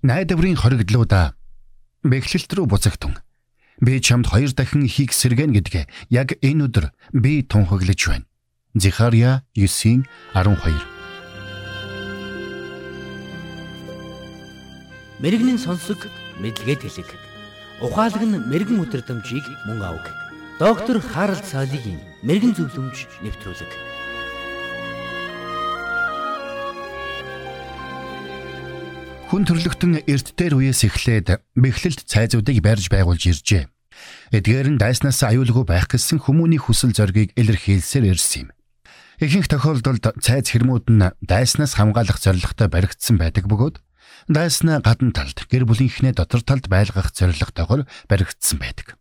Найдварын хоригдлуудаа бэхлэлт рүү буцагтун. Би чамд хоёр дахин хийх сэргэн гэдгээ яг энэ өдөр би тунхаглаж байна. Зихария 9-ийн 12. Мэргэний сонсог мэдлэгэд хэлэг. Ухаалаг нь мэрэгэн өдрөмжийг мөн авг. Доктор Харалт цаалогийн мэрэгэн зөвлөмж нэвтрүүлэг. Хүн төрлөختөн эрт дээр үеэс эхлээд бэхлэлт цайзуудыг барьж байгуулж иржээ. Эдгээр нь дайснаас аюулгүй байх гэсэн хүмүүний хүсэл зоригийг илэрхийлсээр ирсэн юм. Ихэнх тохиолдолд цайз хэрмүүд нь дайснаас хамгаалах зорилготой баригдсан байдаг бөгөөд дайснаа гадна талд гэр бүлийнхнээ дотор талд байлгах зорилготойгоор баригдсан байдаг.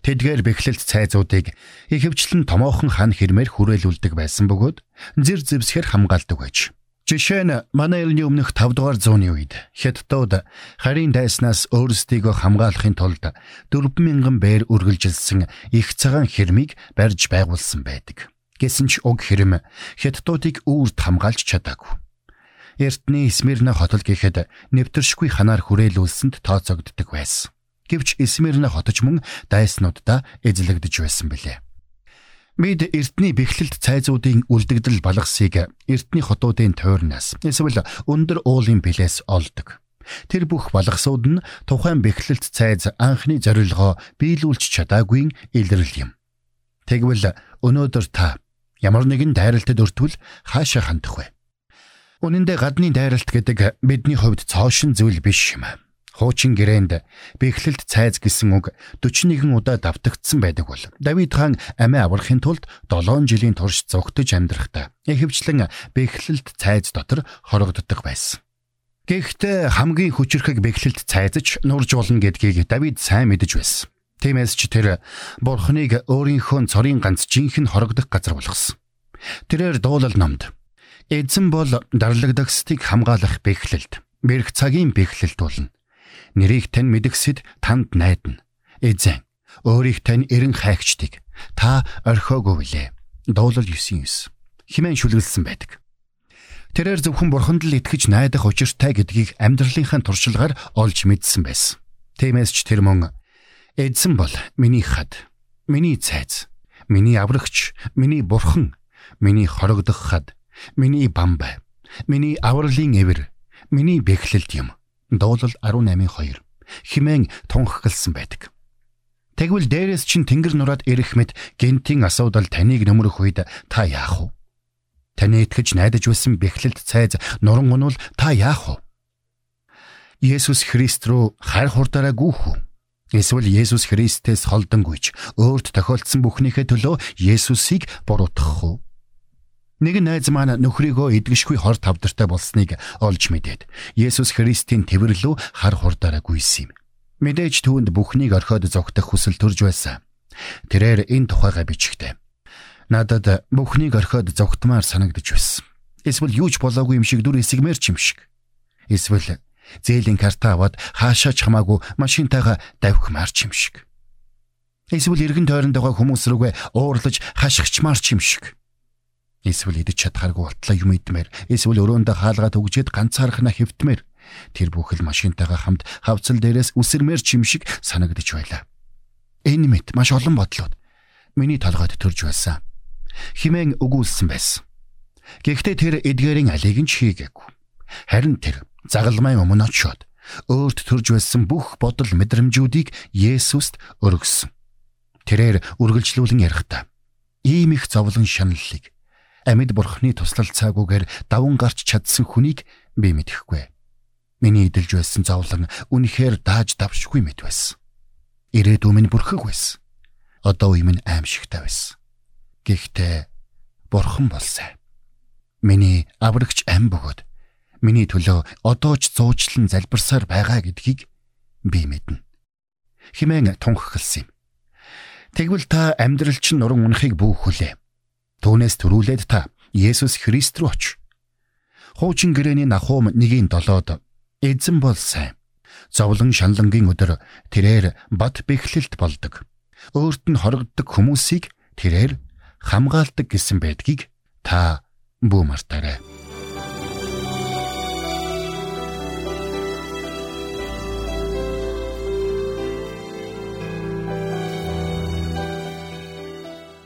Тэдгээр бэхлэлт цайзуудыг ихэвчлэн томоохон хан хэрмээр хүрээлүүлдэг байсан бөгөөд зэр зэвсгэр хамгаалдаг байж Жишээ нь манай элний өмнөх 5 дугаар зууны үед Хятадууд харийн дайснаас өөрсдийгөө хамгаалахын тулд 4000 бээр үргэлжилсэн их цагаан хэрмийг барьж байгуулсан байдаг. Гэсэн ч уг хэрэм Хятадуудыг үүрд хамгаалж чадаагүй. Эртний Смирна хотол гэхэд нэвтэршгүй ханаар хүрээлүүлсэнд тооцогддог байсан. Гэвч Смирна хотч мөн дайснуудаа эзлэгдэж байсан билээ. Бид эртний бэхлэлт цайзуудын үлдэгдэл балгасыг эртний хотуудын тойрнаас эсвэл өндөр уулын бэлээс олдог. Тэр бүх балгасууд нь тухайн бэхлэлт цайз анхны зорилгоо биелүүлж чадаагүй илрэл юм. Тэгвэл өнөөдөр та ямар нэгэн дайралтад өртвөл хаашаа хандах вэ? Үнэн дээр гадны дайралт гэдэг бидний хувьд цоошин зүйл биш юм. Хуучин гэрээнд бэхлэлт цайз гэсэн үг 41 удаа давтагдсан байдаг бол Давид хаан амиа аврахын тулд 7 жилийн турш зогтож амьдрахдаа ихэвчлэн бэхлэлт цайз дотор хорогддог байсан. Гэхдээ хамгийн хүчрхэг бэхлэлт цайзч нурж болно гэдгийг Давид сайн мэдэж байсан. Тиймээс ч тэр Бурхныг өөрийнхөө цорын ганц жинхэнэ хорогдох газар болгосон. Тэрээр дуулал номд эзэн бол дарлагдагсдыг хамгаалах бэхлэлд, бэрх цагийн бэхлэлд болно нэрийг тань мэдгсэд танд найдана. Эзэн өөрийг тань эрен хайгчдыг та орхиогүй билээ. Дуулал 9:9 химэн шүлгэлсэн байдаг. Тэрээр зөвхөн бурханд л итгэж найдах учиртай гэдгийг амьдралынхаа туршилгаар олж мэдсэн байсан. Тиймээс ч тэр мөн эзэн бол миний хад, миний цайз, миний аврагч, миний бурхан, миний хорогдох хад, миний бамбай, миний авралын эвэр, миний бэхлэлт юм Дуулал 18:2 химэн тунхагласан байдаг. Тэгвэл дээрээс чин тэнгэр нураад ирэх мэт гентийн асуудал таныг нөмрөх үед та яах вэ? Таны итгэж найдаж байсан бэхлэлт цайз нуран унвал та яах вэ? Есүс Христ рүү хайр хурдаараа гүйх үү? Эсвэл Есүс Христээс холдонгүйч өөрт тохиолдсон бүхнийхээ төлөө Есүсийг буруутгах уу? Нэг найз маань нөхрийгөө идэгшгүй хор тавдартай болсныг олж мэдээд Есүс Христийн твэрлүү хар хурдаараа гүйсэн юм. Мэдээж түүнд бүхнийг орхиод зогтох хүсэл төрж байсан. Тэрээр энэ тухайга бичгтээ. Надад бүхнийг орхиод зогтмаар санагдж байсан. Эсвэл юу ч болоогүй юм шиг дүр эсгмээр ч юм шиг. Эсвэл зээлийн карта аваад хаашаач хамаагүй машинтайгаа давхимаар ч юм шиг. Эсвэл эргэн тойронд байгаа хүмүүс рүүгээ уурлаж хашгичмаар ч юм шиг. Эсвэл идэж чадхааргүй болтлоо юм идмээр, эсвэл өрөөндөө хаалгаад өгжээд ганцаархнаа хэвтмээр тэр бүхэл машинтайгаа хамт хавцал дээрээс үсэрмээр чимшиг санагдаж байлаа. Энэ мэт маш олон бодлоод миний толгойд төрж байсан. Химэн өгүүлсэн байсан. Гэхдээ тэр эдгээрийн алийг нь хийгээгүй. Харин тэр загалмай өмнө очиод өөрт төрж байсан бүх бодол мэдрэмжүүдийг Есүст өргөссөн. Тэрээр үргэлжлүүлэн ярихдаа ийм их зовлон шаналлыг амьд бурхны туслал цаагүйгээр даван гарч чадсан хүнийг би мэдэхгүй. Миний идэлж байсан зовлон үнэхээр дааж давшгүй мэт байсан. Ирээдүйн минь бүрхэг байсан. Одоо үе минь аимшигтай байсан. Гэхдээ бурхан бол сайн. Миний аврагч ам бөгөөд миний төлөө одоо ч зуучлан залбирсаар байгаа гэдгийг би мэднэ. Химэн тунхагласан юм. Тэгвэл та амьдрал чинь нуран унахыг бүүхүүлээ. Түүнээс төрүүлээд та Есүс Христ рүү оч. Хуучин гэрээний нэгийн долоод эзэн бол сайн. Зовлон шанлангийн өдөр тэрээр бат бэхлэлт болдог. Өөрт нь хорогддог хүмүүсийг тэрээр хамгаалдаг гэсэн байдгийг та бүү мартаарай.